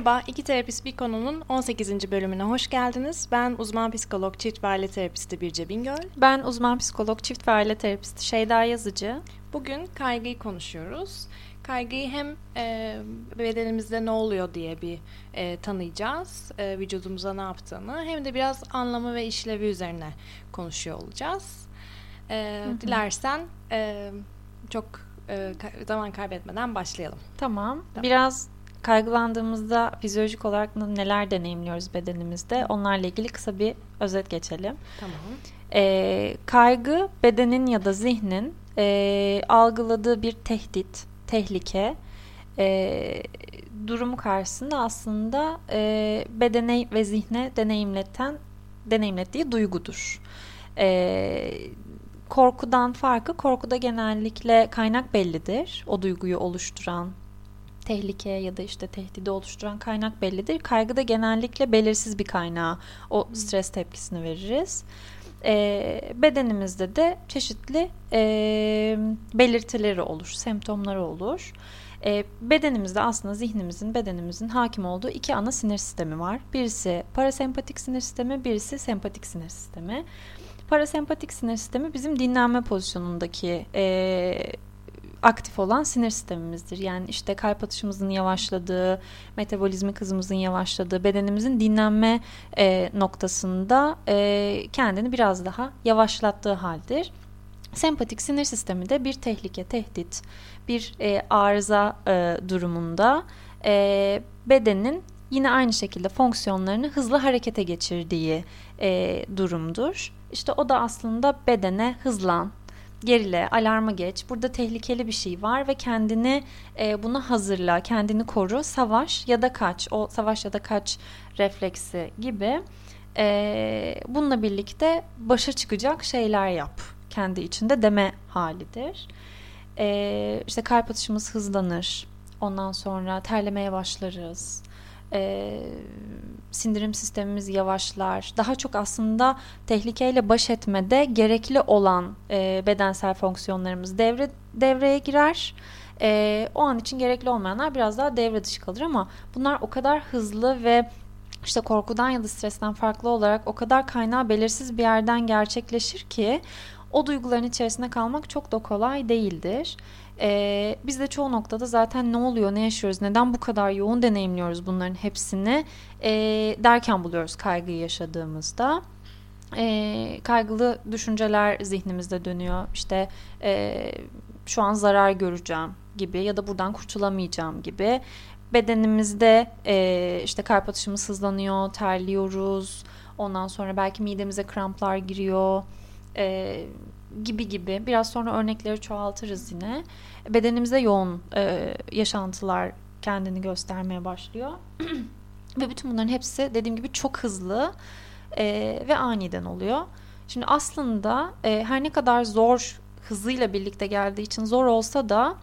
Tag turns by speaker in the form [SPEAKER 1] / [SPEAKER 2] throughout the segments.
[SPEAKER 1] Merhaba, İki Terapist Bir Konu'nun 18. bölümüne hoş geldiniz. Ben uzman psikolog, çift ve aile terapisti Birce Bingöl.
[SPEAKER 2] Ben uzman psikolog, çift ve aile terapisti Şeyda Yazıcı.
[SPEAKER 1] Bugün kaygıyı konuşuyoruz. Kaygıyı hem e, bedenimizde ne oluyor diye bir e, tanıyacağız, e, vücudumuza ne yaptığını, hem de biraz anlamı ve işlevi üzerine konuşuyor olacağız. E, hı hı. Dilersen e, çok e, zaman kaybetmeden başlayalım.
[SPEAKER 2] Tamam. tamam. Biraz kaygılandığımızda fizyolojik olarak neler deneyimliyoruz bedenimizde onlarla ilgili kısa bir özet geçelim.
[SPEAKER 1] Tamam.
[SPEAKER 2] Ee, kaygı bedenin ya da zihnin e, algıladığı bir tehdit, tehlike e, durumu karşısında aslında e, bedene ve zihne deneyimleten deneyimlettiği duygudur. E, korkudan farkı korkuda genellikle kaynak bellidir. O duyguyu oluşturan tehlike ya da işte tehdidi oluşturan kaynak bellidir. Kaygıda genellikle belirsiz bir kaynağı o stres tepkisini veririz. E, bedenimizde de çeşitli e, belirtileri olur, semptomları olur. E, bedenimizde aslında zihnimizin, bedenimizin hakim olduğu iki ana sinir sistemi var. Birisi parasempatik sinir sistemi, birisi sempatik sinir sistemi. Parasempatik sinir sistemi bizim dinlenme pozisyonundaki e, aktif olan sinir sistemimizdir. Yani işte kalp atışımızın yavaşladığı, metabolizmik hızımızın yavaşladığı, bedenimizin dinlenme e, noktasında e, kendini biraz daha yavaşlattığı haldir. Sempatik sinir sistemi de bir tehlike, tehdit, bir e, arıza e, durumunda e, bedenin yine aynı şekilde fonksiyonlarını hızlı harekete geçirdiği e, durumdur. İşte o da aslında bedene hızlan, gerile, alarma geç. Burada tehlikeli bir şey var ve kendini e, buna hazırla, kendini koru, savaş ya da kaç. O savaş ya da kaç refleksi gibi. E, bununla birlikte başa çıkacak şeyler yap. Kendi içinde deme halidir. E, işte kalp atışımız hızlanır. Ondan sonra terlemeye başlarız e, sindirim sistemimiz yavaşlar. Daha çok aslında tehlikeyle baş etmede gerekli olan e, bedensel fonksiyonlarımız devre devreye girer. E, o an için gerekli olmayanlar biraz daha devre dışı kalır ama bunlar o kadar hızlı ve işte korkudan ya da stresten farklı olarak o kadar kaynağı belirsiz bir yerden gerçekleşir ki o duyguların içerisinde kalmak çok da kolay değildir. Ee, biz de çoğu noktada zaten ne oluyor, ne yaşıyoruz, neden bu kadar yoğun deneyimliyoruz bunların hepsini e, derken buluyoruz kaygıyı yaşadığımızda. E, kaygılı düşünceler zihnimizde dönüyor. İşte e, şu an zarar göreceğim gibi ya da buradan kurtulamayacağım gibi. Bedenimizde e, işte kalp atışımız hızlanıyor, terliyoruz. Ondan sonra belki midemize kramplar giriyor. E, gibi gibi biraz sonra örnekleri çoğaltırız yine. Bedenimizde yoğun e, yaşantılar kendini göstermeye başlıyor. ve bütün bunların hepsi dediğim gibi çok hızlı e, ve aniden oluyor. Şimdi aslında e, her ne kadar zor hızıyla birlikte geldiği için zor olsa da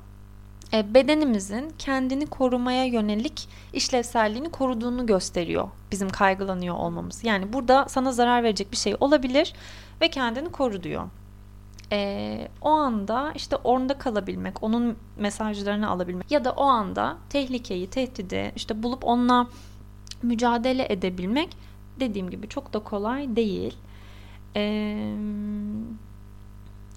[SPEAKER 2] e, bedenimizin kendini korumaya yönelik işlevselliğini koruduğunu gösteriyor bizim kaygılanıyor olmamız. Yani burada sana zarar verecek bir şey olabilir ve kendini koru diyor e, o anda işte orada kalabilmek, onun mesajlarını alabilmek ya da o anda tehlikeyi, tehdidi işte bulup onunla mücadele edebilmek dediğim gibi çok da kolay değil. Eee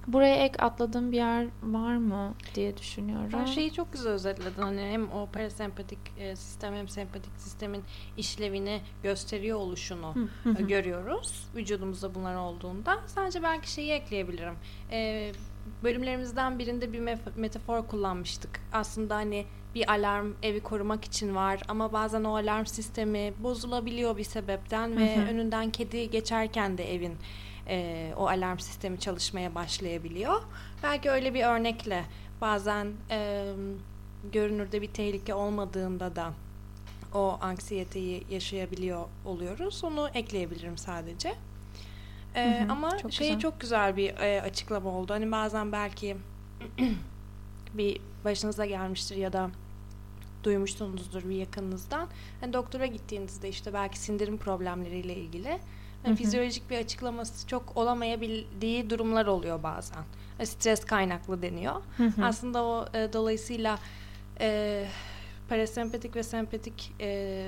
[SPEAKER 2] Buraya ek atladığım bir yer var mı diye düşünüyorum.
[SPEAKER 1] Her şeyi çok güzel özetledin. Hani hem o parasempatik e, sistem hem sempatik sistemin işlevini gösteriyor oluşunu görüyoruz. Vücudumuzda bunlar olduğunda. Sadece belki şeyi ekleyebilirim. E, bölümlerimizden birinde bir metafor kullanmıştık. Aslında hani bir alarm evi korumak için var ama bazen o alarm sistemi bozulabiliyor bir sebepten ve önünden kedi geçerken de evin e, o alarm sistemi çalışmaya başlayabiliyor. Belki öyle bir örnekle bazen e, görünürde bir tehlike olmadığında da o anksiyeteyi yaşayabiliyor oluyoruz. Onu ekleyebilirim sadece. E, hı hı, ama çok şey güzel. çok güzel bir e, açıklama oldu. Hani bazen belki bir başınıza gelmiştir ya da duymuşsunuzdur bir yakınınızdan. Hani doktora gittiğinizde işte belki sindirim problemleriyle ilgili yani fizyolojik bir açıklaması çok olamayabildiği durumlar oluyor bazen. Stres kaynaklı deniyor. Aslında o e, dolayısıyla e, parasempatik ve sempatik e,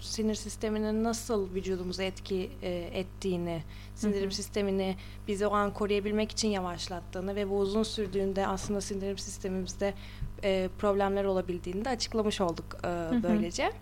[SPEAKER 1] sinir sisteminin nasıl vücudumuza etki e, ettiğini, sindirim Hı-hı. sistemini bizi o an koruyabilmek için yavaşlattığını ve bu uzun sürdüğünde aslında sindirim sistemimizde e, problemler olabildiğini de açıklamış olduk e, böylece.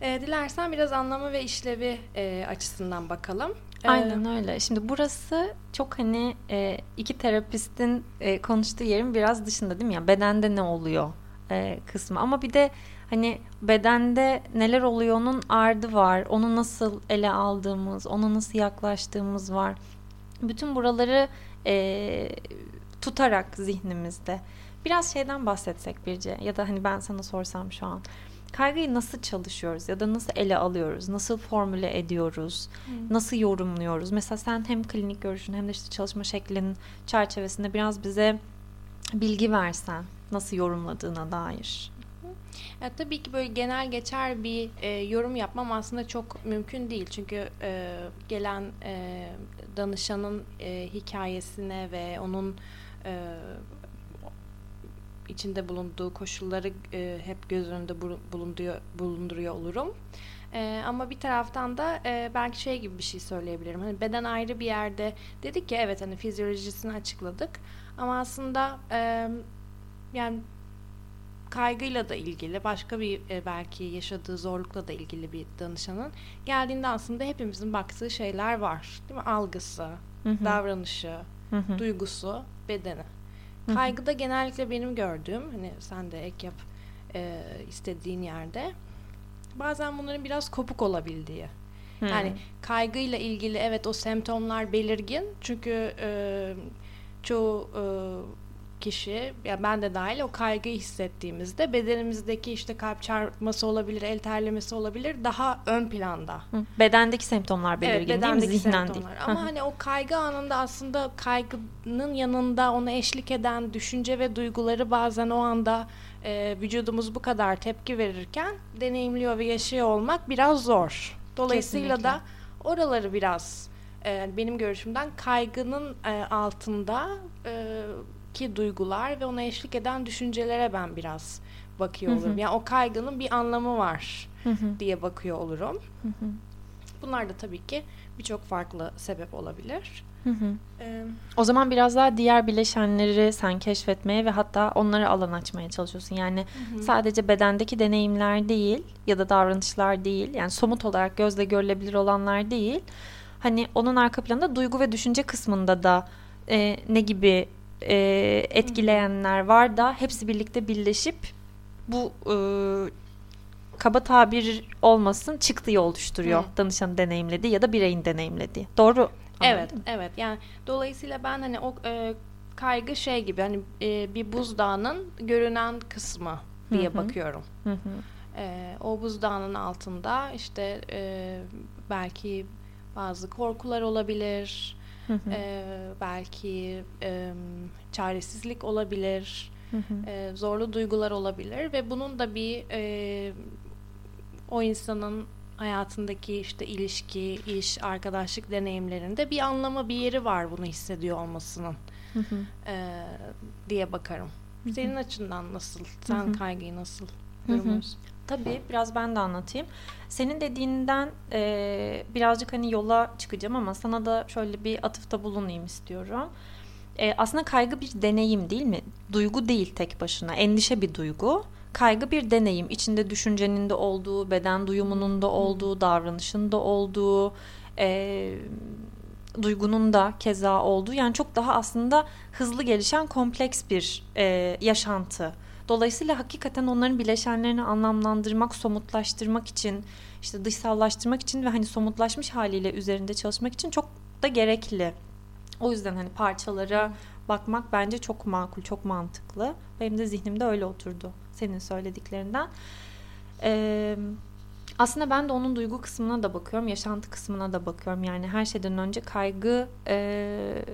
[SPEAKER 1] E, dilersen biraz anlamı ve işlevi e, açısından bakalım.
[SPEAKER 2] E, Aynen öyle. Şimdi burası çok hani e, iki terapistin e, konuştuğu yerin biraz dışında değil mi? Yani bedende ne oluyor e, kısmı. Ama bir de hani bedende neler oluyor onun ardı var. Onu nasıl ele aldığımız, ona nasıl yaklaştığımız var. Bütün buraları e, tutarak zihnimizde. Biraz şeyden bahsetsek Birce ya da hani ben sana sorsam şu an. Kaygıyı nasıl çalışıyoruz ya da nasıl ele alıyoruz? Nasıl formüle ediyoruz? Hmm. Nasıl yorumluyoruz? Mesela sen hem klinik görüşün hem de işte çalışma şeklinin çerçevesinde biraz bize bilgi versen nasıl yorumladığına dair.
[SPEAKER 1] Ya, tabii ki böyle genel geçer bir e, yorum yapmam aslında çok mümkün değil. Çünkü e, gelen e, danışanın e, hikayesine ve onun e, içinde bulunduğu koşulları e, hep göz önünde bulunduruyor, bulunduruyor olurum. E, ama bir taraftan da e, belki şey gibi bir şey söyleyebilirim. Hani beden ayrı bir yerde dedik ki evet hani fizyolojisini açıkladık. Ama aslında e, yani kaygıyla da ilgili başka bir e, belki yaşadığı zorlukla da ilgili bir danışanın geldiğinde aslında hepimizin baktığı şeyler var. Değil mi? Algısı, hı hı. davranışı, hı hı. duygusu, bedeni. Kaygıda genellikle benim gördüğüm hani sen de ek yap e, istediğin yerde bazen bunların biraz kopuk olabildiği. Hı. Yani kaygıyla ilgili evet o semptomlar belirgin çünkü e, çoğu e, kişi ya ben de dahil o kaygıyı hissettiğimizde bedenimizdeki işte kalp çarpması olabilir, el terlemesi olabilir daha ön planda.
[SPEAKER 2] Hı. Bedendeki semptomlar belirgin evet, bedendeki değil mi? Zihnen
[SPEAKER 1] semptomlar. değil. Ama hani o kaygı anında aslında kaygının yanında ona eşlik eden düşünce ve duyguları bazen o anda e, vücudumuz bu kadar tepki verirken deneyimliyor ve yaşıyor olmak biraz zor. Dolayısıyla Kesinlikle. da oraları biraz e, benim görüşümden kaygının e, altında e, ki duygular ve ona eşlik eden düşüncelere ben biraz bakıyor olurum. Yani o kaygının bir anlamı var diye bakıyor olurum. Bunlar da tabii ki birçok farklı sebep olabilir.
[SPEAKER 2] Ee, o zaman biraz daha diğer bileşenleri sen keşfetmeye ve hatta onları alan açmaya çalışıyorsun. Yani hı hı. sadece bedendeki deneyimler değil ya da davranışlar değil. Yani somut olarak gözle görülebilir olanlar değil. Hani onun arka planında duygu ve düşünce kısmında da e, ne gibi e, etkileyenler var da hepsi birlikte birleşip bu e, kaba tabir olmasın çıktıyı oluşturuyor. Hı. Danışanın deneyimlediği ya da bireyin deneyimlediği. Doğru.
[SPEAKER 1] Evet, evet. Yani dolayısıyla ben hani o e, kaygı şey gibi hani e, bir buzdağının görünen kısmı diye Hı-hı. bakıyorum. Hı hı. E, o buzdağının altında işte e, belki bazı korkular olabilir, Hı hı. E, belki e, çaresizlik olabilir, hı hı. E, zorlu duygular olabilir ve bunun da bir e, o insanın hayatındaki işte ilişki, iş, arkadaşlık deneyimlerinde bir anlamı, bir yeri var bunu hissediyor olmasının hı hı. E, diye bakarım. Senin açından nasıl? Sen hı hı. kaygıyı nasıl görüyorsun?
[SPEAKER 2] Tabii biraz ben de anlatayım. Senin dediğinden e, birazcık hani yola çıkacağım ama sana da şöyle bir atıfta bulunayım istiyorum. E, aslında kaygı bir deneyim değil mi? Duygu değil tek başına. Endişe bir duygu. Kaygı bir deneyim. İçinde düşüncenin de olduğu, beden duyumunun da olduğu, davranışın da olduğu, e, duygunun da keza olduğu. Yani çok daha aslında hızlı gelişen kompleks bir e, yaşantı Dolayısıyla hakikaten onların bileşenlerini anlamlandırmak, somutlaştırmak için, işte dışsallaştırmak için ve hani somutlaşmış haliyle üzerinde çalışmak için çok da gerekli. O yüzden hani parçalara bakmak bence çok makul, çok mantıklı. Benim de zihnimde öyle oturdu senin söylediklerinden. Ee, aslında ben de onun duygu kısmına da bakıyorum, yaşantı kısmına da bakıyorum. Yani her şeyden önce kaygı e,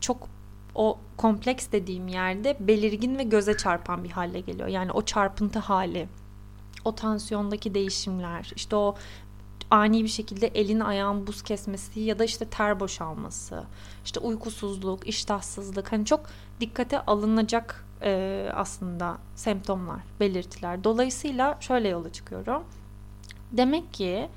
[SPEAKER 2] çok o kompleks dediğim yerde belirgin ve göze çarpan bir hale geliyor. Yani o çarpıntı hali, o tansiyondaki değişimler, işte o ani bir şekilde elin ayağın buz kesmesi ya da işte ter boşalması, işte uykusuzluk, iştahsızlık hani çok dikkate alınacak e, aslında semptomlar, belirtiler. Dolayısıyla şöyle yola çıkıyorum. Demek ki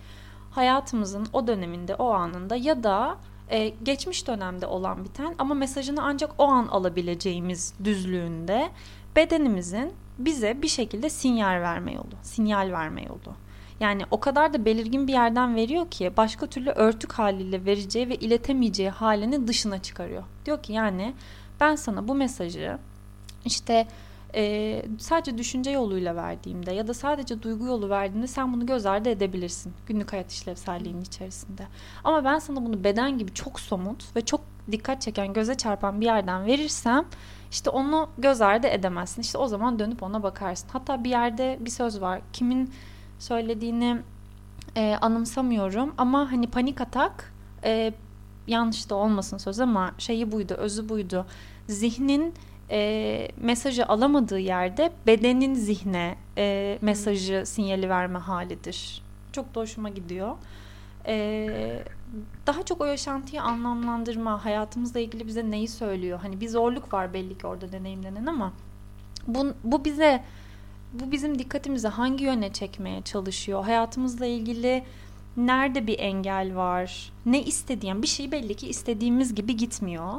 [SPEAKER 2] hayatımızın o döneminde, o anında ya da e, geçmiş dönemde olan biten ama mesajını ancak o an alabileceğimiz düzlüğünde bedenimizin bize bir şekilde sinyal verme yolu, sinyal verme yolu. Yani o kadar da belirgin bir yerden veriyor ki başka türlü örtük haliyle vereceği ve iletemeyeceği halini dışına çıkarıyor. Diyor ki yani ben sana bu mesajı işte e, sadece düşünce yoluyla verdiğimde ya da sadece duygu yolu verdiğimde sen bunu göz ardı edebilirsin günlük hayat işlevselliğinin içerisinde. Ama ben sana bunu beden gibi çok somut ve çok dikkat çeken, göze çarpan bir yerden verirsem işte onu göz ardı edemezsin. İşte o zaman dönüp ona bakarsın. Hatta bir yerde bir söz var. Kimin söylediğini e, anımsamıyorum ama hani panik atak e, yanlış da olmasın söz ama şeyi buydu, özü buydu. Zihnin e, mesajı alamadığı yerde bedenin zihne e, mesajı sinyali verme halidir. Çok da hoşuma gidiyor. E, daha çok o yaşantıyı anlamlandırma, hayatımızla ilgili bize neyi söylüyor? Hani bir zorluk var belli ki orada deneyimlenen ama bu, bu bize bu bizim dikkatimizi hangi yöne çekmeye çalışıyor? Hayatımızla ilgili nerede bir engel var? Ne istediğim bir şey belli ki istediğimiz gibi gitmiyor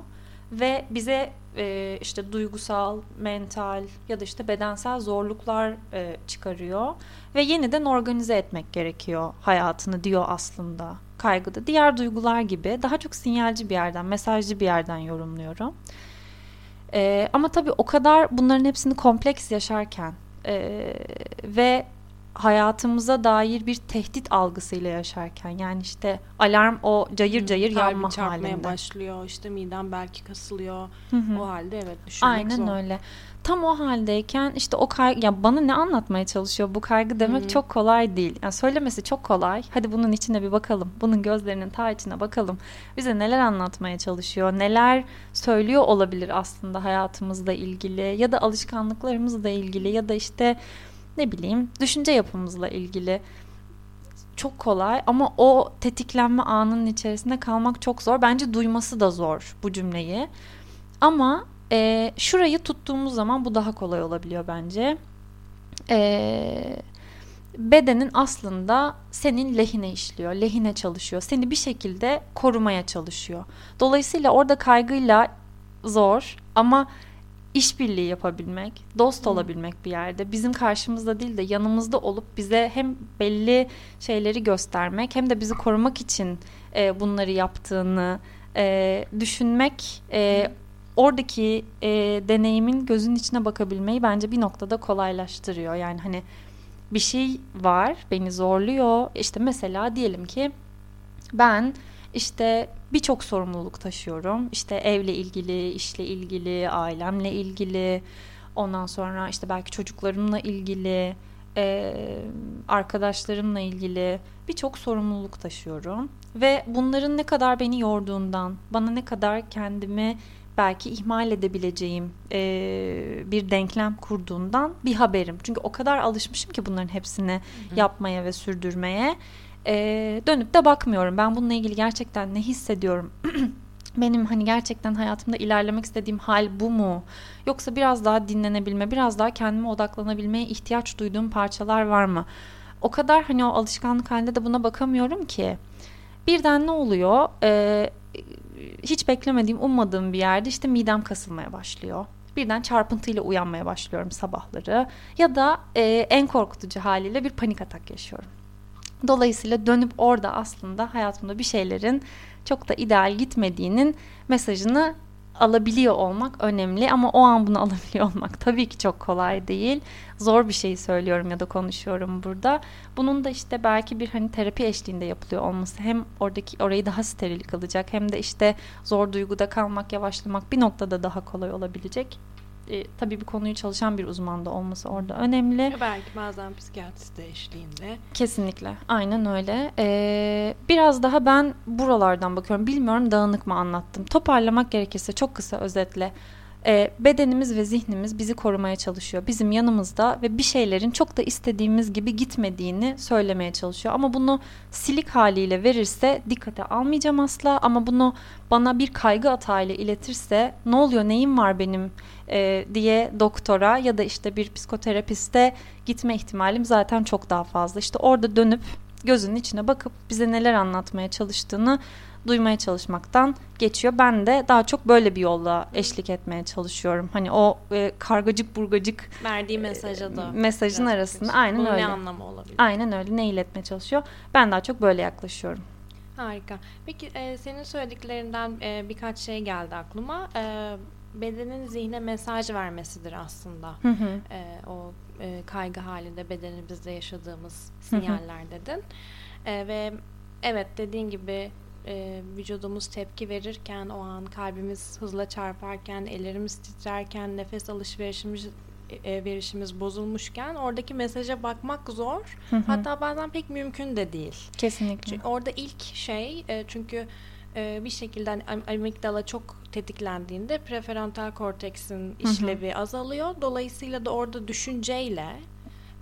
[SPEAKER 2] ve bize e, işte duygusal, mental ya da işte bedensel zorluklar e, çıkarıyor ve yeniden organize etmek gerekiyor hayatını diyor aslında kaygıda. Diğer duygular gibi daha çok sinyalci bir yerden, mesajcı bir yerden yorumluyorum. E, ama tabii o kadar bunların hepsini kompleks yaşarken e, ve hayatımıza dair bir tehdit algısıyla yaşarken yani işte alarm o cayır cayır Kalbi yanma
[SPEAKER 1] çarpmaya başlıyor işte midem belki kasılıyor hı hı. o halde evet düşünmek
[SPEAKER 2] Aynen zor. öyle tam o haldeyken işte o kaygı ya bana ne anlatmaya çalışıyor bu kaygı demek hı. çok kolay değil yani söylemesi çok kolay hadi bunun içine bir bakalım bunun gözlerinin ta içine bakalım bize neler anlatmaya çalışıyor neler söylüyor olabilir aslında hayatımızla ilgili ya da alışkanlıklarımızla ilgili ya da işte ne bileyim düşünce yapımızla ilgili çok kolay ama o tetiklenme anının içerisinde kalmak çok zor. Bence duyması da zor bu cümleyi. Ama e, şurayı tuttuğumuz zaman bu daha kolay olabiliyor bence. E, bedenin aslında senin lehine işliyor, lehine çalışıyor. Seni bir şekilde korumaya çalışıyor. Dolayısıyla orada kaygıyla zor ama işbirliği yapabilmek, dost olabilmek bir yerde. Bizim karşımızda değil de yanımızda olup bize hem belli şeyleri göstermek hem de bizi korumak için e, bunları yaptığını e, düşünmek e, oradaki e, deneyimin gözün içine bakabilmeyi bence bir noktada kolaylaştırıyor. Yani hani bir şey var beni zorluyor. İşte mesela diyelim ki ben işte birçok sorumluluk taşıyorum. İşte evle ilgili, işle ilgili, ailemle ilgili, ondan sonra işte belki çocuklarımla ilgili, e, arkadaşlarımla ilgili birçok sorumluluk taşıyorum. Ve bunların ne kadar beni yorduğundan, bana ne kadar kendimi belki ihmal edebileceğim e, bir denklem kurduğundan bir haberim. Çünkü o kadar alışmışım ki bunların hepsini Hı-hı. yapmaya ve sürdürmeye e, dönüp de bakmıyorum. Ben bununla ilgili gerçekten ne hissediyorum? Benim hani gerçekten hayatımda ilerlemek istediğim hal bu mu? Yoksa biraz daha dinlenebilme, biraz daha kendime odaklanabilmeye ihtiyaç duyduğum parçalar var mı? O kadar hani o alışkanlık halinde de buna bakamıyorum ki. Birden ne oluyor? Ee, hiç beklemediğim, ummadığım bir yerde işte midem kasılmaya başlıyor. Birden çarpıntıyla uyanmaya başlıyorum sabahları. Ya da e, en korkutucu haliyle bir panik atak yaşıyorum. Dolayısıyla dönüp orada aslında hayatımda bir şeylerin çok da ideal gitmediğinin mesajını alabiliyor olmak önemli ama o an bunu alabiliyor olmak tabii ki çok kolay değil. Zor bir şey söylüyorum ya da konuşuyorum burada. Bunun da işte belki bir hani terapi eşliğinde yapılıyor olması hem oradaki orayı daha steril kalacak hem de işte zor duyguda kalmak, yavaşlamak bir noktada daha kolay olabilecek e, tabii bir konuyu çalışan bir uzman da olması orada önemli.
[SPEAKER 1] Belki bazen psikiyatrist de eşliğinde.
[SPEAKER 2] Kesinlikle. Aynen öyle. Ee, biraz daha ben buralardan bakıyorum. Bilmiyorum dağınık mı anlattım. Toparlamak gerekirse çok kısa özetle. e, bedenimiz ve zihnimiz bizi korumaya çalışıyor. Bizim yanımızda ve bir şeylerin çok da istediğimiz gibi gitmediğini söylemeye çalışıyor. Ama bunu silik haliyle verirse dikkate almayacağım asla. Ama bunu bana bir kaygı atağıyla iletirse ne oluyor neyim var benim e, diye doktora ya da işte bir psikoterapiste gitme ihtimalim zaten çok daha fazla. İşte orada dönüp gözünün içine bakıp bize neler anlatmaya çalıştığını duymaya çalışmaktan geçiyor. Ben de daha çok böyle bir yolla eşlik etmeye çalışıyorum. Hani o e, kargacık burgacık
[SPEAKER 1] verdiği mesaja da
[SPEAKER 2] mesajın arasında aynen
[SPEAKER 1] Bunun
[SPEAKER 2] öyle.
[SPEAKER 1] ne anlamı olabilir?
[SPEAKER 2] Aynen öyle. Ne iletmeye çalışıyor? Ben daha çok böyle yaklaşıyorum.
[SPEAKER 1] Harika. Peki e, senin söylediklerinden e, birkaç şey geldi aklıma. E, bedenin zihne mesaj vermesidir aslında.
[SPEAKER 2] Hı hı.
[SPEAKER 1] E, o e, kaygı halinde bedenimizde yaşadığımız sinyaller dedin. E, ve evet dediğin gibi e, vücudumuz tepki verirken o an kalbimiz hızla çarparken ellerimiz titrerken nefes alışverişimiz e, verişimiz bozulmuşken oradaki mesaja bakmak zor.
[SPEAKER 2] Hı hı.
[SPEAKER 1] Hatta bazen pek mümkün de değil.
[SPEAKER 2] Kesinlikle.
[SPEAKER 1] Çünkü orada ilk şey e, çünkü e, bir şekilde hani am- amigdala çok tetiklendiğinde prefrontal korteksin işlevi azalıyor. Dolayısıyla da orada düşünceyle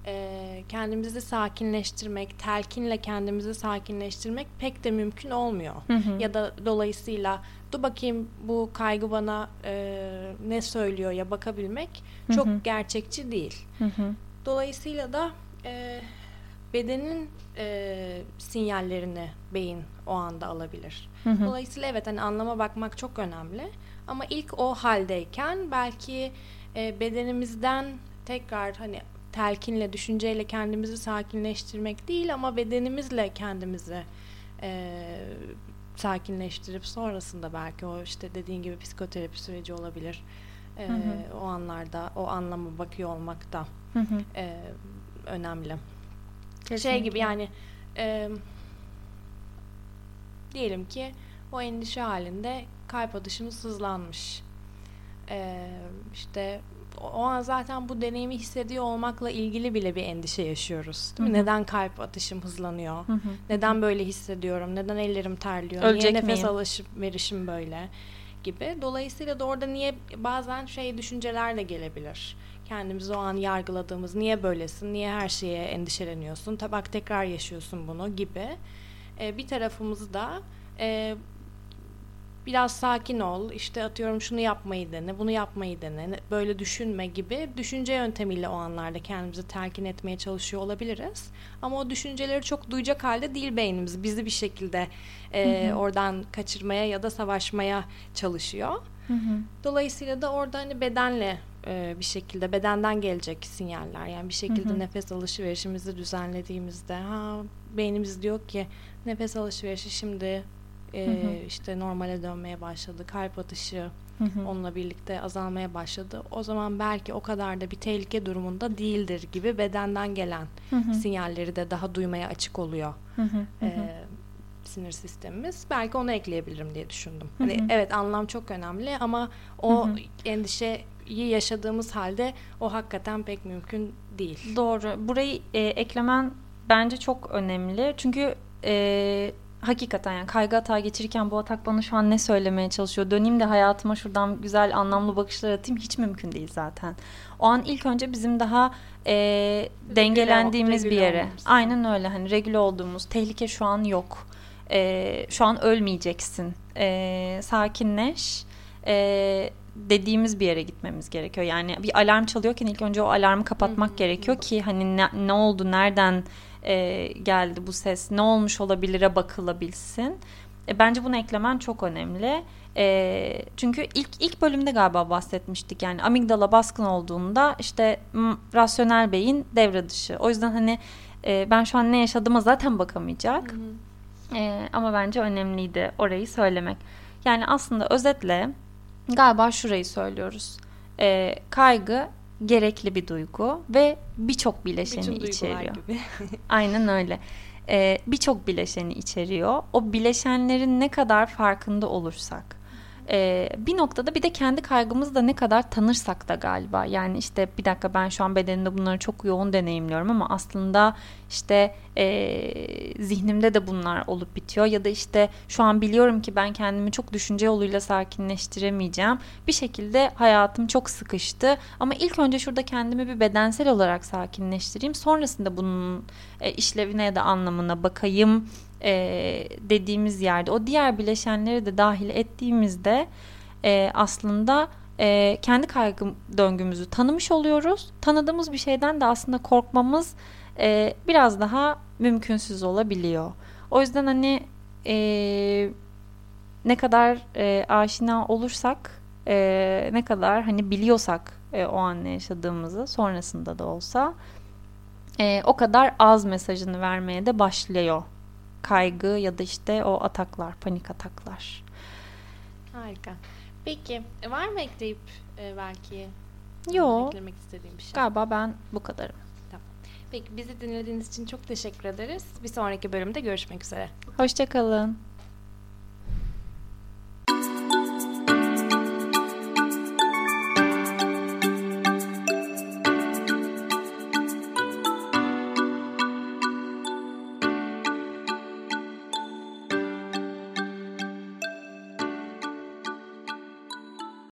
[SPEAKER 1] e, kendimizi sakinleştirmek, telkinle kendimizi sakinleştirmek pek de mümkün olmuyor.
[SPEAKER 2] Hı hı.
[SPEAKER 1] Ya da dolayısıyla dur bakayım bu kaygı bana e, ne söylüyor ya bakabilmek
[SPEAKER 2] Hı
[SPEAKER 1] çok
[SPEAKER 2] hı.
[SPEAKER 1] gerçekçi değil.
[SPEAKER 2] Hı hı.
[SPEAKER 1] Dolayısıyla da e, bedenin e, sinyallerini beyin o anda alabilir.
[SPEAKER 2] Hı hı.
[SPEAKER 1] Dolayısıyla evet hani anlama bakmak çok önemli. Ama ilk o haldeyken belki e, bedenimizden tekrar hani telkinle, düşünceyle kendimizi sakinleştirmek değil ama bedenimizle kendimizi e, sakinleştirip sonrasında belki o işte dediğin gibi psikoterapi süreci olabilir. E,
[SPEAKER 2] Hı hı.
[SPEAKER 1] O anlarda o anlama bakıyor olmak da
[SPEAKER 2] Hı hı.
[SPEAKER 1] e, önemli. Şey
[SPEAKER 2] Kesinlikle.
[SPEAKER 1] gibi yani e, diyelim ki o endişe halinde kalp atışımız hızlanmış. E, işte o, an zaten bu deneyimi hissediyor olmakla ilgili bile bir endişe yaşıyoruz. Değil mi? Neden kalp atışım hızlanıyor?
[SPEAKER 2] Hı hı.
[SPEAKER 1] Neden böyle hissediyorum? Neden ellerim terliyor?
[SPEAKER 2] Ölecek
[SPEAKER 1] niye nefes
[SPEAKER 2] miyim?
[SPEAKER 1] alışverişim böyle gibi. Dolayısıyla da orada niye bazen şey düşünceler de gelebilir. Kendimizi o an yargıladığımız niye böylesin, niye her şeye endişeleniyorsun, tabak tekrar yaşıyorsun bunu gibi. Ee, bir tarafımız da e, biraz sakin ol, işte atıyorum şunu yapmayı dene, bunu yapmayı dene, ne- böyle düşünme gibi düşünce yöntemiyle o anlarda kendimizi telkin etmeye çalışıyor olabiliriz. Ama o düşünceleri çok duyacak halde değil beynimiz. Bizi bir şekilde e,
[SPEAKER 2] Hı hı.
[SPEAKER 1] oradan kaçırmaya ya da savaşmaya çalışıyor.
[SPEAKER 2] Hı hı.
[SPEAKER 1] Dolayısıyla da orada hani bedenle e, bir şekilde bedenden gelecek sinyaller. Yani bir şekilde
[SPEAKER 2] Hı hı.
[SPEAKER 1] nefes alışverişimizi düzenlediğimizde ha beynimiz diyor ki nefes alışverişi şimdi e,
[SPEAKER 2] Hı hı.
[SPEAKER 1] işte normale dönmeye başladı. Kalp atışı
[SPEAKER 2] Hı hı.
[SPEAKER 1] onunla birlikte azalmaya başladı. O zaman belki o kadar da bir tehlike durumunda değildir gibi bedenden gelen
[SPEAKER 2] Hı hı.
[SPEAKER 1] sinyalleri de daha duymaya açık oluyor
[SPEAKER 2] Hı hı.
[SPEAKER 1] E, sinir sistemimiz. Belki onu ekleyebilirim diye düşündüm. Hani evet anlam çok önemli ama o
[SPEAKER 2] Hı hı.
[SPEAKER 1] Endişeyi yaşadığımız halde o hakikaten pek mümkün değil.
[SPEAKER 2] Doğru. Burayı e, eklemen bence çok önemli. Çünkü e, hakikaten yani kaygı atağı geçirirken bu atak bana şu an ne söylemeye çalışıyor? Döneyim de hayatıma şuradan güzel anlamlı bakışlar atayım. Hiç mümkün değil zaten. O an ilk önce bizim daha e, dengelendiğimiz bir
[SPEAKER 1] regüle
[SPEAKER 2] yere.
[SPEAKER 1] olmamız.
[SPEAKER 2] Aynen öyle. Hani regüle olduğumuz. Tehlike şu an yok. E, şu an ölmeyeceksin. E, sakinleş. E, dediğimiz bir yere gitmemiz gerekiyor. Yani bir alarm çalıyorken ilk önce o alarmı kapatmak
[SPEAKER 1] Hı hı.
[SPEAKER 2] gerekiyor ki hani ne, ne oldu, nereden e, geldi bu ses, ne olmuş olabilire bakılabilsin. E, bence bunu eklemen çok önemli. E, çünkü ilk ilk bölümde galiba bahsetmiştik. Yani amigdala baskın olduğunda işte m, rasyonel beyin devre dışı. O yüzden hani e, ben şu an ne yaşadığıma zaten bakamayacak.
[SPEAKER 1] Hı hı.
[SPEAKER 2] Ee, ama bence önemliydi orayı söylemek. Yani aslında özetle galiba şurayı söylüyoruz. Ee, kaygı gerekli bir duygu ve birçok bileşeni
[SPEAKER 1] Bütün
[SPEAKER 2] içeriyor.
[SPEAKER 1] gibi.
[SPEAKER 2] Aynen öyle. Ee, birçok bileşeni içeriyor. O bileşenlerin ne kadar farkında olursak, e, bir noktada bir de kendi kaygımızı da ne kadar tanırsak da galiba. Yani işte bir dakika ben şu an bedenimde bunları çok yoğun deneyimliyorum ama aslında işte e, zihnimde de bunlar olup bitiyor. Ya da işte şu an biliyorum ki ben kendimi çok düşünce yoluyla sakinleştiremeyeceğim. Bir şekilde hayatım çok sıkıştı. Ama ilk önce şurada kendimi bir bedensel olarak sakinleştireyim. Sonrasında bunun e, işlevine ya da anlamına bakayım e, dediğimiz yerde o diğer bileşenleri de dahil ettiğimizde e, aslında e, kendi kaygı döngümüzü tanımış oluyoruz. Tanıdığımız bir şeyden de aslında korkmamız e, biraz daha mümkünsüz olabiliyor. O yüzden hani e, ne kadar e, aşina olursak e, ne kadar hani biliyorsak e, o an yaşadığımızı sonrasında da olsa e, o kadar az mesajını vermeye de başlıyor kaygı ya da işte o ataklar, panik ataklar.
[SPEAKER 1] Harika. Peki var mı ekleyip e, belki
[SPEAKER 2] Yok.
[SPEAKER 1] eklemek istediğim bir şey?
[SPEAKER 2] Galiba ben bu kadarım.
[SPEAKER 1] Tamam. Peki bizi dinlediğiniz için çok teşekkür ederiz. Bir sonraki bölümde görüşmek üzere.
[SPEAKER 2] Hoşçakalın.